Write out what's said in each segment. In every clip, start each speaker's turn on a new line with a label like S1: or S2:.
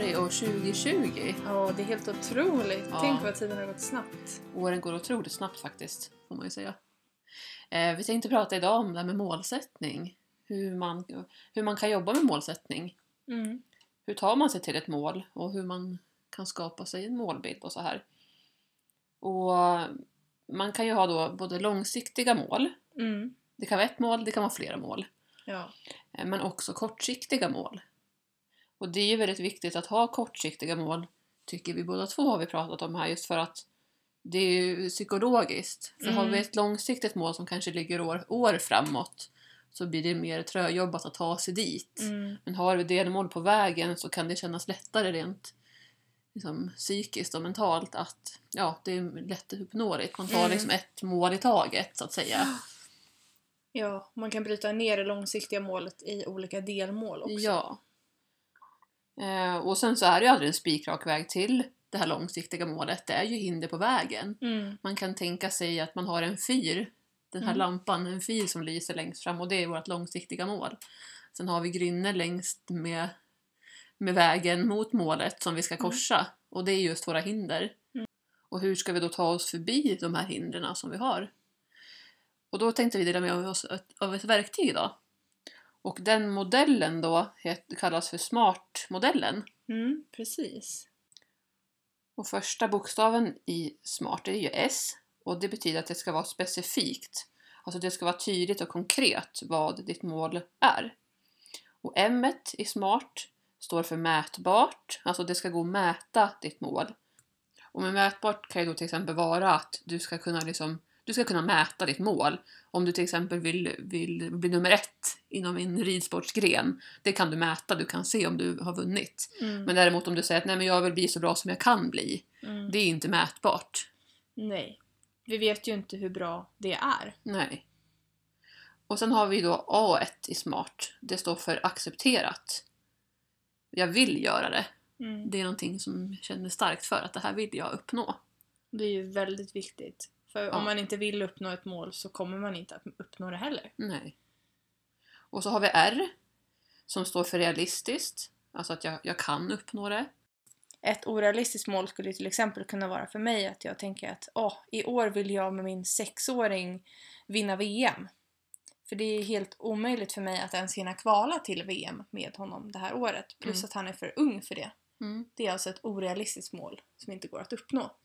S1: januari år 2020.
S2: Ja, det är helt otroligt.
S1: Ja.
S2: Tänk vad tiden har gått snabbt.
S1: Åren går otroligt snabbt faktiskt, får man ju säga. Eh, vi tänkte prata idag om det här med målsättning. Hur man, hur man kan jobba med målsättning.
S2: Mm.
S1: Hur tar man sig till ett mål och hur man kan skapa sig en målbild och så här. Och man kan ju ha då både långsiktiga mål,
S2: Mm.
S1: det kan vara ett mål, det kan vara flera mål.
S2: Ja.
S1: Eh, Men också kortsiktiga mål. Och det är ju väldigt viktigt att ha kortsiktiga mål, tycker vi båda två har vi pratat om här, just för att det är ju psykologiskt. För har vi
S2: Mm.
S1: ett långsiktigt mål som kanske ligger år, år framåt så blir det mer tröjobbat att ta sig dit.
S2: Mm.
S1: Men har vi delmål på vägen så kan det kännas lättare rent liksom, psykiskt och mentalt att ja, det är lätt uppnåeligt. Man tar
S2: Mm.
S1: liksom ett mål i taget så att säga.
S2: ja, man kan bryta ner det långsiktiga målet i olika delmål också.
S1: Ja. Eh, och sen så är det ju aldrig en spikrak väg till det här långsiktiga målet. Det är ju hinder på vägen.
S2: Mm.
S1: Man kan tänka sig att man har en fyr, den här
S2: Mm.
S1: lampan, en fyr som lyser längst fram och det är vårt långsiktiga mål. Sen har vi grynnor längst med, med vägen mot målet som vi ska
S2: Mm.
S1: korsa och det är just våra hinder.
S2: Mm.
S1: Och hur ska vi då ta oss förbi de här hindren som vi har? Och då tänkte vi dela med oss av ett verktyg idag. Och den modellen då kallas för SMART-modellen.
S2: Mm, precis.
S1: Och första bokstaven i SMART är ju S och det betyder att det ska vara specifikt. Alltså det ska vara tydligt och konkret vad ditt mål är. Och M i SMART står för mätbart, alltså det ska gå att mäta ditt mål. Och med mätbart kan ju då till exempel vara att du ska kunna liksom du ska kunna mäta ditt mål. Om du till exempel vill, vill bli nummer ett inom en ridsportsgren, det kan du mäta, du kan se om du har vunnit.
S2: Mm.
S1: Men däremot om du säger att nej men jag vill bli så bra som jag kan bli,
S2: Mm.
S1: det är inte mätbart.
S2: Nej. Vi vet ju inte hur bra det är.
S1: Nej. Och sen har vi då A1 i SMART. Det står för accepterat. Jag vill göra det.
S2: Mm.
S1: Det är någonting som jag känner starkt för att det här vill jag uppnå.
S2: Det är ju väldigt viktigt. För
S1: Ja.
S2: om man inte vill uppnå ett mål så kommer man inte att uppnå det heller.
S1: Nej. Och så har vi R som står för realistiskt. Alltså att jag, jag kan uppnå det.
S2: Ett orealistiskt mål skulle till exempel kunna vara för mig att jag tänker att åh, i år vill jag med min sexåring vinna VM. För det är helt omöjligt för mig att ens hinna kvala till VM med honom det här året. Plus
S1: Mm.
S2: att han är för ung för det.
S1: Mm.
S2: Det är alltså ett orealistiskt mål som inte går att uppnå.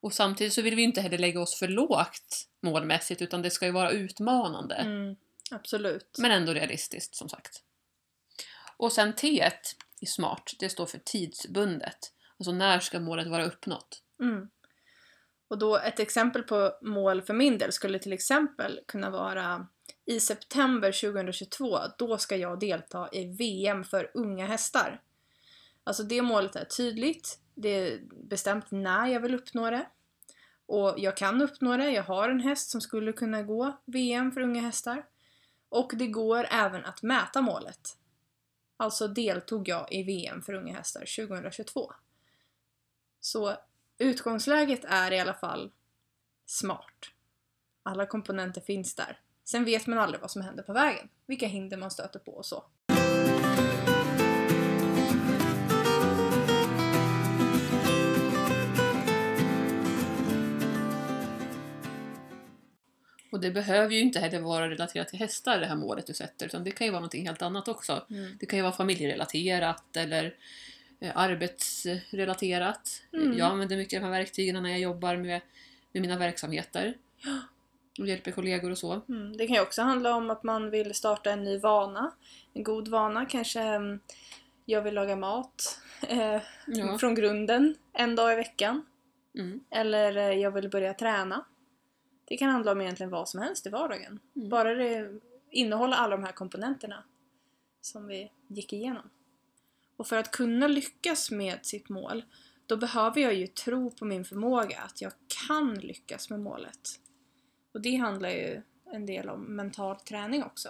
S1: Och samtidigt så vill vi inte heller lägga oss för lågt målmässigt utan det ska ju vara utmanande.
S2: Mm, absolut.
S1: Men ändå realistiskt som sagt. Och sen T1 i SMART, det står för tidsbundet. Alltså när ska målet vara uppnått?
S2: Mm. Och då ett exempel på mål för min del skulle till exempel kunna vara i september 2022, då ska jag delta i VM för unga hästar. Alltså det målet är tydligt, det är bestämt när jag vill uppnå det. Och jag kan uppnå det, jag har en häst som skulle kunna gå VM för unga hästar. Och det går även att mäta målet. Alltså deltog jag i VM för unga hästar 2022. Så utgångsläget är i alla fall smart. Alla komponenter finns där. Sen vet man aldrig vad som händer på vägen. Vilka hinder man stöter på och så.
S1: Och det behöver ju inte heller vara relaterat till hästar det här målet du sätter utan det kan ju vara någonting helt annat också. Det kan ju vara familjerelaterat eller eh, arbetsrelaterat.
S2: Mm.
S1: Jag använder mycket av de här verktygen när jag jobbar med, med mina verksamheter. Och hjälper kollegor och så.
S2: Mm. Det kan ju också handla om att man vill starta en ny vana. En god vana. Kanske mm, jag vill laga mat eh,
S1: Ja.
S2: från grunden en dag i veckan.
S1: Mm.
S2: Eller eh, jag vill börja träna. Det kan handla om egentligen vad som helst i vardagen.
S1: Mm.
S2: Bara det innehåller alla de här komponenterna som vi gick igenom. Och för att kunna lyckas med sitt mål, då behöver jag ju tro på min förmåga att jag kan lyckas med målet. Och det handlar ju en del om mental träning också.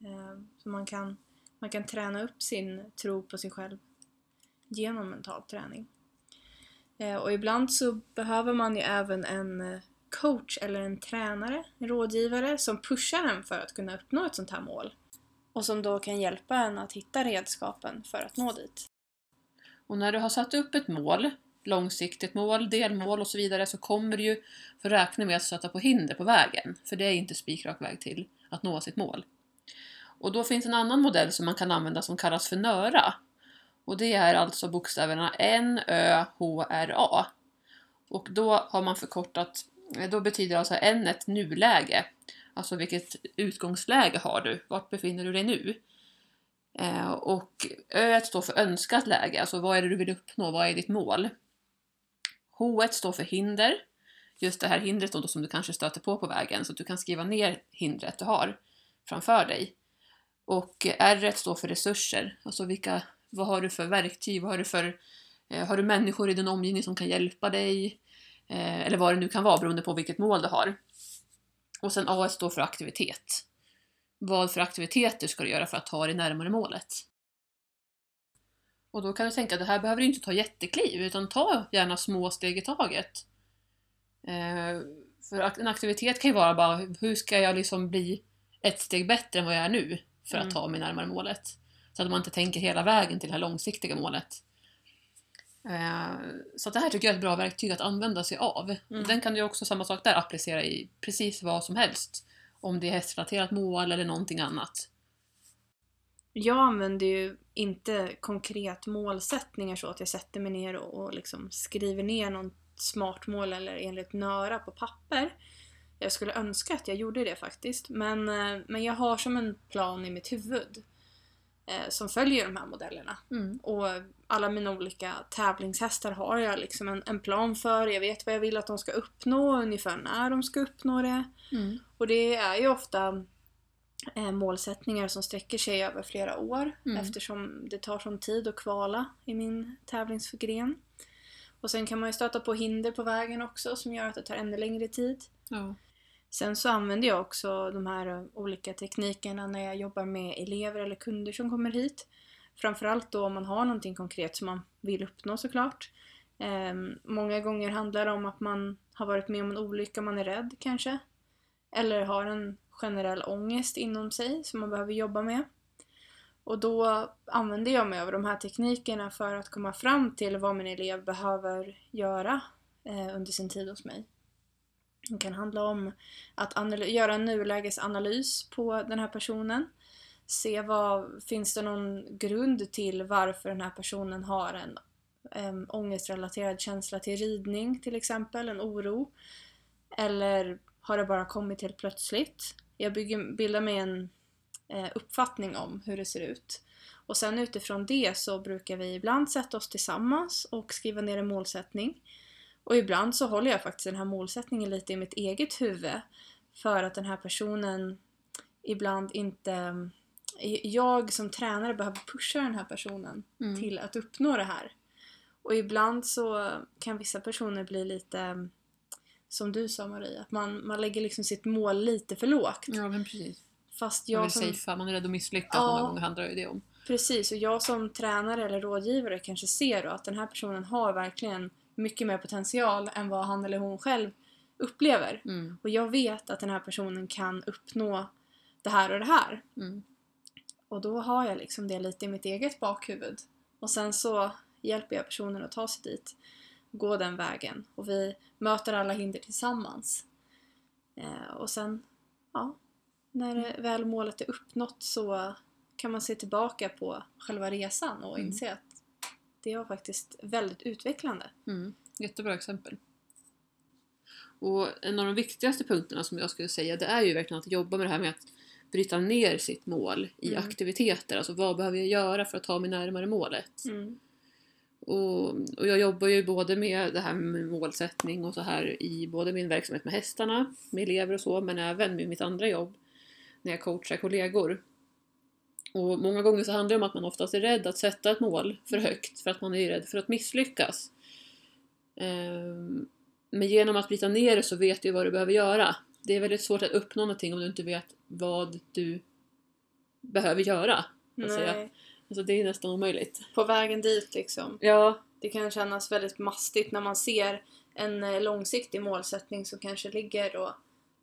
S2: Eh, Så man kan, man kan träna upp sin tro på sig själv genom mental träning. Eh, Och ibland så behöver man ju även en eh, coach eller en tränare, en rådgivare som pushar en för att kunna uppnå ett sånt här mål. Och som då kan hjälpa en att hitta redskapen för att nå dit.
S1: Och när du har satt upp ett mål, långsiktigt mål, delmål och så vidare, så kommer du ju få räkna med att stöta på hinder på vägen. För det är inte spikrak väg till att nå sitt mål. Och då finns en annan modell som man kan använda som kallas för NÖRA. Och det är alltså bokstäverna N, Ö, H, R, A. Och då har man förkortat, då betyder alltså N ett nuläge. Alltså vilket utgångsläge har du? Vart befinner du dig nu? Eh, och Ö står för önskat läge, alltså vad är det du vill uppnå? Vad är ditt mål? H står för hinder. Just det här hindret då som du kanske stöter på på vägen, så att du kan skriva ner hindret du har framför dig. Och R står för resurser, alltså vilka, vad har du för verktyg, vad har du för, eh, har du människor i din omgivning som kan hjälpa dig? Eh, eller vad det nu kan vara beroende på vilket mål du har. Och sen A står för aktivitet. Vad för aktiviteter ska du göra för att ta dig närmare målet? Och då kan du tänka att det här behöver du inte ta jättekliv, utan ta gärna små steg i taget. Eh, för en aktivitet kan ju vara bara, hur ska jag liksom bli ett steg bättre än vad jag är nu för att
S2: Mm.
S1: ta mig närmare målet? Så att man inte tänker hela vägen till det här långsiktiga målet. Eh, så det här tycker jag är ett bra verktyg att använda sig av.
S2: Mm.
S1: Den kan du också, samma sak där, applicera i precis vad som helst. Om det är hästrelaterat mål eller någonting annat.
S2: Jag använder ju inte konkret målsättningar så att jag sätter mig ner och, och liksom skriver ner något smart mål eller enligt NÖRA på papper. Jag skulle önska att jag gjorde det faktiskt. Men, eh, men jag har som en plan i mitt huvud som följer de här modellerna. Och alla mina olika tävlingshästar har jag liksom en, en plan för. Jag vet vad jag vill att de ska uppnå, ungefär när de ska uppnå det.
S1: Mm.
S2: Och det är ju ofta eh, målsättningar som sträcker sig över flera år
S1: Mm.
S2: eftersom det tar sån tid att kvala i min tävlingsgren. Och sen kan man ju stöta på hinder på vägen också som gör att det tar ännu längre tid.
S1: Ja.
S2: Sen så använder jag också de här eh, olika teknikerna när jag jobbar med elever eller kunder som kommer hit. Framförallt då om man har någonting konkret som man vill uppnå såklart. Eh, många gånger handlar det om att man har varit med om en olycka, man är rädd kanske. Eller har en generell ångest inom sig som man behöver jobba med. Och då använder jag mig av de här teknikerna för att komma fram till vad min elev behöver göra eh, under sin tid hos mig. Det kan handla om att göra en nulägesanalys på den här personen. Se vad, finns det någon grund till varför den här personen har en äm, ångestrelaterad känsla till ridning till exempel, en oro. Eller har det bara kommit helt plötsligt? Jag bygger, bildar mig en eh, uppfattning om hur det ser ut. Och sen utifrån det så brukar vi ibland sätta oss tillsammans och skriva ner en målsättning. Och ibland så håller jag faktiskt den här målsättningen lite i mitt eget huvud. För att den här personen ibland inte... Jag som tränare behöver pusha den här personen
S1: Mm.
S2: till att uppnå det här. Och ibland så kan vissa personer bli lite, som du sa Marie, att man, man lägger liksom sitt mål lite för lågt.
S1: ja, men precis.
S2: Fast
S1: Man
S2: jag
S1: vill
S2: som,
S1: safea, man är rädd att misslyckas
S2: Ja.
S1: många gånger handlar ju det om.
S2: Precis, och jag som tränare eller rådgivare kanske ser då att den här personen har verkligen mycket mer potential än vad han eller hon själv upplever.
S1: Mm.
S2: Och jag vet att den här personen kan uppnå det här och det här.
S1: Mm.
S2: Och då har jag liksom det lite i mitt eget bakhuvud. Och sen så hjälper jag personen att ta sig dit. Gå den vägen. Och vi möter alla hinder tillsammans. Eh, och sen, ja, när det väl målet är uppnått så kan man se tillbaka på själva resan och
S1: Mm.
S2: inse att det var faktiskt väldigt utvecklande.
S1: Mm. Jättebra exempel. Och en av de viktigaste punkterna som jag skulle säga det är ju verkligen att jobba med det här med att bryta ner sitt mål i
S2: Mm.
S1: aktiviteter. Alltså vad behöver jag göra för att ta mig närmare målet?
S2: Mm.
S1: Och, och jag jobbar ju både med det här med målsättning och så här i både min verksamhet med hästarna, med elever och så, men även med mitt andra jobb när jag coachar kollegor. Och många gånger så handlar det om att man oftast är rädd att sätta ett mål för högt för att man är rädd för att misslyckas. Ehm, Men genom att bryta ner det så vet du vad du behöver göra. Det är väldigt svårt att uppnå någonting om du inte vet vad du behöver göra.
S2: Nej.
S1: Alltså det är nästan omöjligt.
S2: På vägen dit liksom.
S1: Ja,
S2: Det kan kännas väldigt mastigt när man ser en eh, långsiktig målsättning som kanske ligger då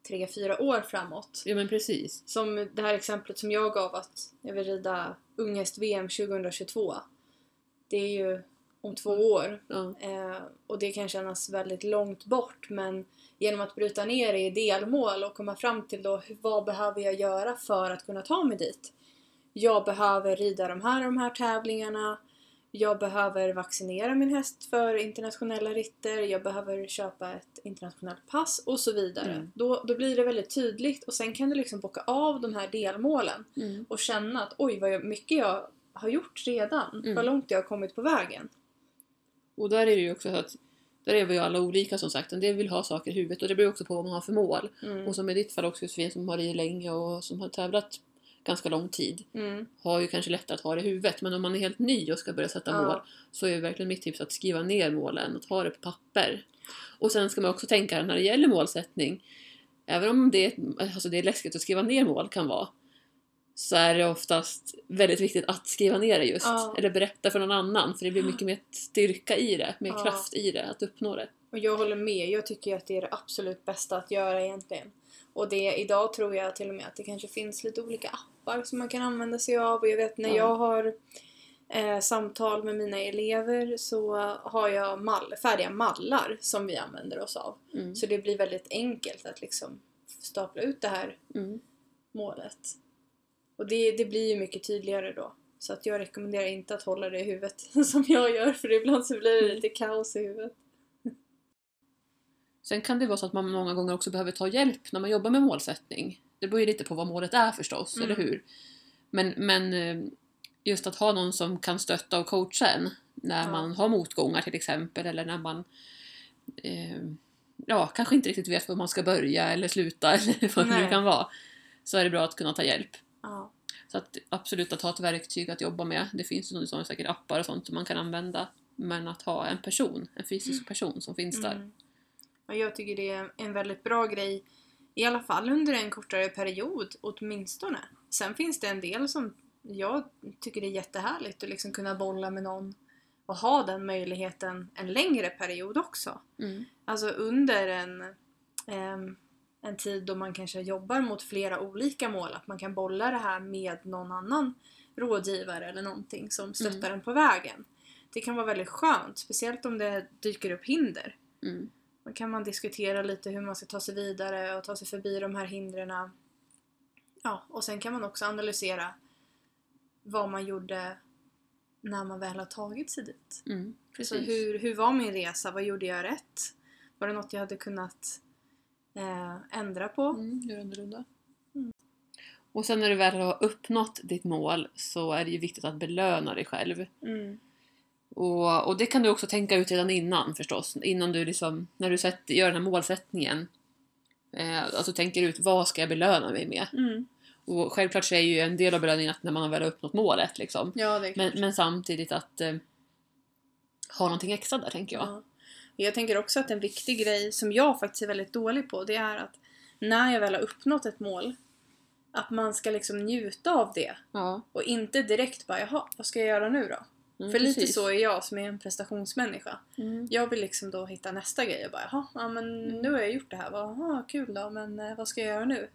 S2: tre, fyra år framåt.
S1: ja men precis.
S2: Som det här exemplet som jag gav att jag vill rida Ungest-VM 2022. Det är ju om två år.
S1: Ja.
S2: Eh, och det kan kännas väldigt långt bort men genom att bryta ner det i delmål och komma fram till då vad behöver jag göra för att kunna ta mig dit. Jag behöver rida de här och de här tävlingarna. Jag behöver vaccinera min häst för internationella ritter. Jag behöver köpa ett internationellt pass och så vidare.
S1: Mm.
S2: Då, då blir det väldigt tydligt och sen kan du liksom bocka av de här delmålen
S1: Mm.
S2: och känna att oj vad mycket jag har gjort redan.
S1: Mm.
S2: Vad långt jag har kommit på vägen.
S1: Och där är det ju också så att där är vi ju alla olika som sagt. En del vill ha saker i huvudet och det beror också på vad man har för mål.
S2: Mm.
S1: Och som i ditt fall också Josefin som har ridit länge och som har tävlat ganska lång tid
S2: Mm.
S1: har ju kanske lättare att ha det i huvudet. Men om man är helt ny och ska börja sätta
S2: Ja.
S1: mål så är verkligen mitt tips att skriva ner målen och ha det på papper. Och sen ska man också tänka när det gäller målsättning, även om det är, alltså det är läskigt att skriva ner mål kan vara, så är det oftast väldigt viktigt att skriva ner det just.
S2: Ja.
S1: Eller berätta för någon annan för det blir mycket mer styrka i det, mer
S2: Ja.
S1: kraft i det, att uppnå det.
S2: Och jag håller med. Jag tycker att det är det absolut bästa att göra egentligen. Och det, idag tror jag till och med att det kanske finns lite olika appar som man kan använda sig av. Och jag vet när
S1: Ja.
S2: jag har eh, samtal med mina elever så har jag mall, färdiga mallar som vi använder oss av.
S1: Mm.
S2: Så det blir väldigt enkelt att liksom stapla ut det här
S1: Mm.
S2: målet. Och det, det blir ju mycket tydligare då. Så att jag rekommenderar inte att hålla det i huvudet som jag gör för ibland så blir det lite kaos i huvudet.
S1: Sen kan det vara så att man många gånger också behöver ta hjälp när man jobbar med målsättning. Det beror ju lite på vad målet är förstås,
S2: Mm.
S1: eller hur? Men, men eh, just att ha någon som kan stötta och coacha en när
S2: Ja.
S1: man har motgångar till exempel eller när man eh, ja, kanske inte riktigt vet var man ska börja eller sluta eller vad det nu
S2: Nej.
S1: kan vara. Så är det bra att kunna ta hjälp.
S2: Ja.
S1: Så att absolut att ha ett verktyg att jobba med. Det finns ju som säkert appar och sånt som man kan använda. Men att ha en person, en fysisk person som finns där.
S2: Och jag tycker det är en väldigt bra grej, i alla fall under en kortare period åtminstone. Sen finns det en del som jag tycker det är jättehärligt att liksom kunna bolla med någon och ha den möjligheten en längre period också.
S1: Mm.
S2: Alltså under en, ehm, en tid då man kanske jobbar mot flera olika mål, att man kan bolla det här med någon annan rådgivare eller någonting som stöttar
S1: Mm.
S2: en på vägen. Det kan vara väldigt skönt, speciellt om det dyker upp hinder.
S1: Mm.
S2: Då kan man diskutera lite hur man ska ta sig vidare och ta sig förbi de här hindren. Ja, och sen kan man också analysera vad man gjorde när man väl har tagit sig dit.
S1: Mm.
S2: Så hur, hur var min resa? Vad gjorde jag rätt? Var det något jag hade kunnat eh, ändra på?
S1: Mm, gör annorlunda.
S2: Mm.
S1: Och sen när du väl har uppnått ditt mål så är det ju viktigt att belöna dig själv.
S2: Mm.
S1: Och, och det kan du också tänka ut redan innan förstås. Innan du liksom, när du sätter, gör den här målsättningen. Eh, alltså tänker ut vad ska jag belöna mig med?
S2: Mm.
S1: Och självklart så är ju en del av belöningen att när man väl har uppnått målet liksom.
S2: Ja,
S1: Men, men samtidigt att eh, ha någonting extra där tänker jag.
S2: Ja. Jag tänker också att en viktig grej som jag faktiskt är väldigt dålig på det är att när jag väl har uppnått ett mål att man ska liksom njuta av det
S1: Ja,
S2: och inte direkt bara jaha, vad ska jag göra nu då?
S1: Mm,
S2: För lite
S1: precis.
S2: så är jag som är en prestationsmänniska.
S1: Mm.
S2: Jag vill liksom då hitta nästa grej och bara jaha, ja, men
S1: Mm.
S2: nu har jag gjort det här, vad kul då, men eh, vad ska jag göra nu?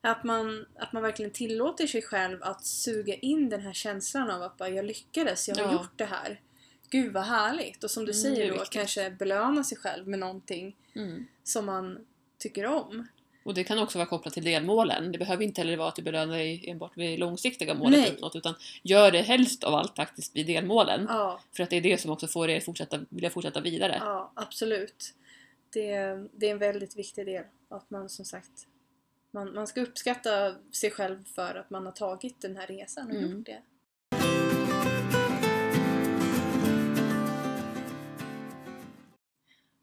S2: Att man, att man verkligen tillåter sig själv att suga in den här känslan av att bara jag lyckades, jag har
S1: Ja.
S2: gjort det här. Gud vad härligt! Och som du
S1: Mm,
S2: säger då,
S1: viktigt.
S2: kanske belöna sig själv med någonting
S1: Mm.
S2: som man tycker om.
S1: Och det kan också vara kopplat till delmålen. Det behöver inte heller vara att du belönar dig enbart vid långsiktiga målet
S2: Nej.
S1: uppnått, utan gör det helst av allt faktiskt vid delmålen.
S2: Ja,
S1: För att det är det som också får er att fortsätta, vilja fortsätta vidare.
S2: ja absolut. Det, det är en väldigt viktig del. Att man som sagt man, man ska uppskatta sig själv för att man har tagit den här resan och
S1: Mm.
S2: gjort det.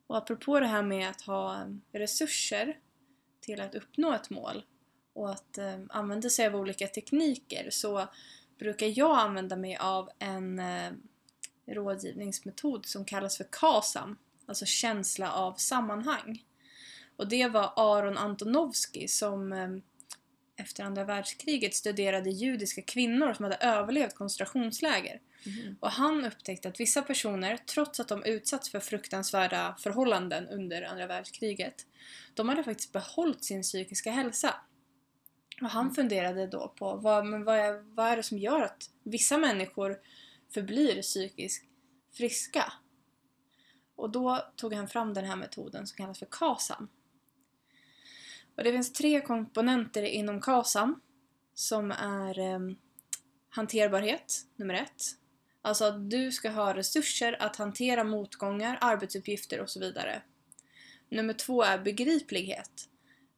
S2: Och apropå det här med att ha resurser till att uppnå ett mål och att eh, använda sig av olika tekniker så brukar jag använda mig av en eh, rådgivningsmetod som kallas för KASAM, alltså känsla av sammanhang. Och det var Aron Antonovsky som eh, efter andra världskriget studerade judiska kvinnor som hade överlevt koncentrationsläger.
S1: Mhm.
S2: Och han upptäckte att vissa personer, trots att de utsatts för fruktansvärda förhållanden under andra världskriget, de hade faktiskt behållit sin psykiska hälsa. Och han
S1: Mm.
S2: funderade då på vad, men vad, är, vad är det som gör att vissa människor förblir psykiskt friska. Och då tog han fram den här metoden som kallas för KASAM. Och det finns tre komponenter inom KASAM som är eh, hanterbarhet, nummer ett. Alltså att du ska ha resurser att hantera motgångar, arbetsuppgifter och så vidare. Nummer två är begriplighet.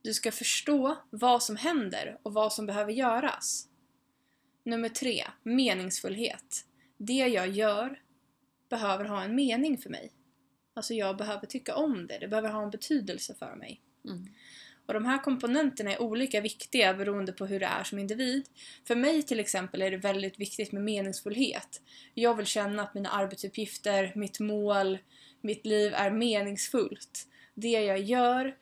S2: Du ska förstå vad som händer och vad som behöver göras. Nummer tre, meningsfullhet. Det jag gör behöver ha en mening för mig. Alltså jag behöver tycka om det, det behöver ha en betydelse för mig.
S1: Mm.
S2: Och de här komponenterna är olika viktiga beroende på hur det är som individ. För mig till exempel är det väldigt viktigt med meningsfullhet. Jag vill känna att mina arbetsuppgifter, mitt mål, mitt liv är meningsfullt. Det jag gör,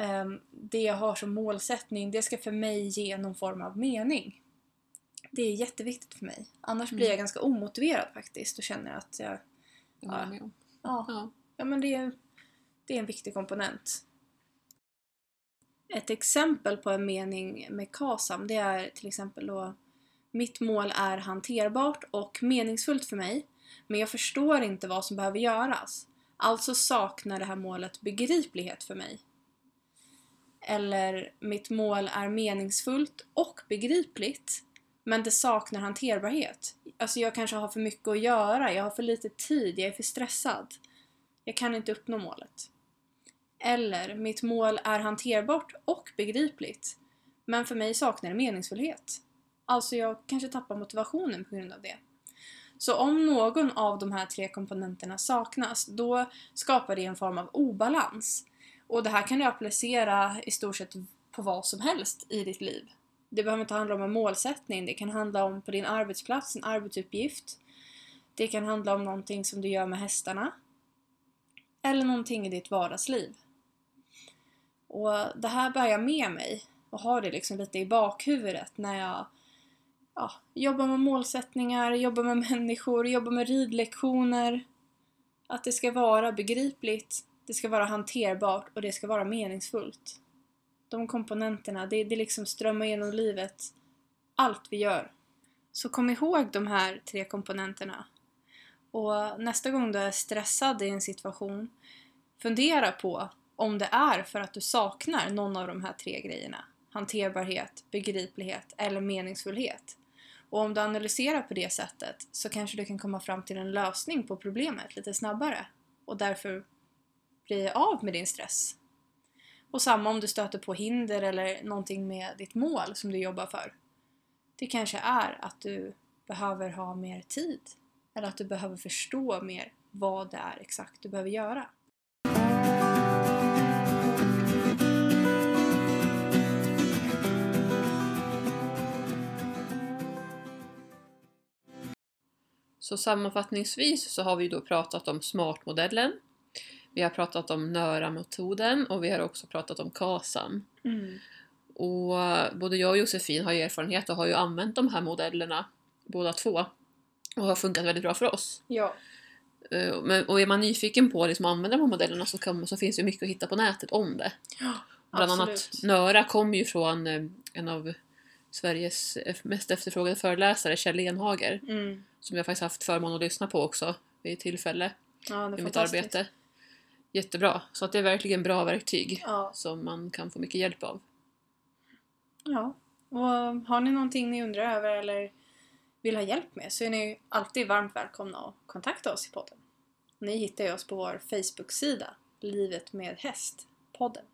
S2: ehm, det jag har som målsättning, det ska för mig ge någon form av mening. Det är jätteviktigt för mig. Annars blir
S1: Mm.
S2: jag ganska omotiverad faktiskt och känner att jag... Ja,
S1: Ja.
S2: Ja, men det är, det är en viktig komponent. Ett exempel på en mening med KASAM det är till exempel då Mitt mål är hanterbart och meningsfullt för mig, men jag förstår inte vad som behöver göras. Alltså saknar det här målet begriplighet för mig. Eller Mitt mål är meningsfullt och begripligt, men det saknar hanterbarhet. Alltså jag kanske har för mycket att göra, jag har för lite tid, jag är för stressad. Jag kan inte uppnå målet. Eller, mitt mål är hanterbart och begripligt, men för mig saknar det meningsfullhet. Alltså jag kanske tappar motivationen på grund av det. Så om någon av de här tre komponenterna saknas, då skapar det en form av obalans. Och det här kan du applicera i stort sett på vad som helst i ditt liv. Det behöver inte handla om en målsättning, det kan handla om på din arbetsplats, en arbetsuppgift. Det kan handla om någonting som du gör med hästarna. Eller någonting i ditt vardagsliv. Och det här bär jag med mig och har det liksom lite i bakhuvudet när jag ja, jobbar med målsättningar, jobbar med människor, jobbar med ridlektioner. Att det ska vara begripligt, det ska vara hanterbart och det ska vara meningsfullt. De komponenterna, det, det liksom strömmar genom livet, allt vi gör. Så kom ihåg de här tre komponenterna. Och nästa gång du är stressad i en situation, fundera på om det är för att du saknar någon av de här tre grejerna. Hanterbarhet, begriplighet eller meningsfullhet. Och om du analyserar på det sättet så kanske du kan komma fram till en lösning på problemet lite snabbare och därför bli av med din stress. Och samma om du stöter på hinder eller någonting med ditt mål som du jobbar för. Det kanske är att du behöver ha mer tid eller att du behöver förstå mer vad det är exakt du behöver göra.
S1: Så sammanfattningsvis så har vi då pratat om SMART-modellen. Vi har pratat om NÖRA-metoden och vi har också pratat om KASAM. Och eh, både jag och Josefin har ju erfarenhet och har ju använt de här modellerna båda två. Och har funkat väldigt bra för oss.
S2: Ja.
S1: Eh, Men, och är man nyfiken på liksom, att använda de här modellerna så, kan, så finns det mycket att hitta på nätet om det.
S2: Ja,
S1: Bland annat
S2: absolut.
S1: NÖRA kommer ju från eh, en av Sveriges mest efterfrågade föreläsare, Kjell Enhager.
S2: Mm.
S1: Som jag faktiskt haft förmån att lyssna på också vid tillfälle
S2: Ja,
S1: i mitt arbete. Jättebra. Så att det är verkligen bra verktyg
S2: Ja.
S1: som man kan få mycket hjälp av.
S2: ja. Och har ni någonting ni undrar över eller vill ha hjälp med så är ni alltid varmt välkomna att kontakta oss i podden. Ni hittar ju oss på vår Facebook-sida Livet med häst, podden.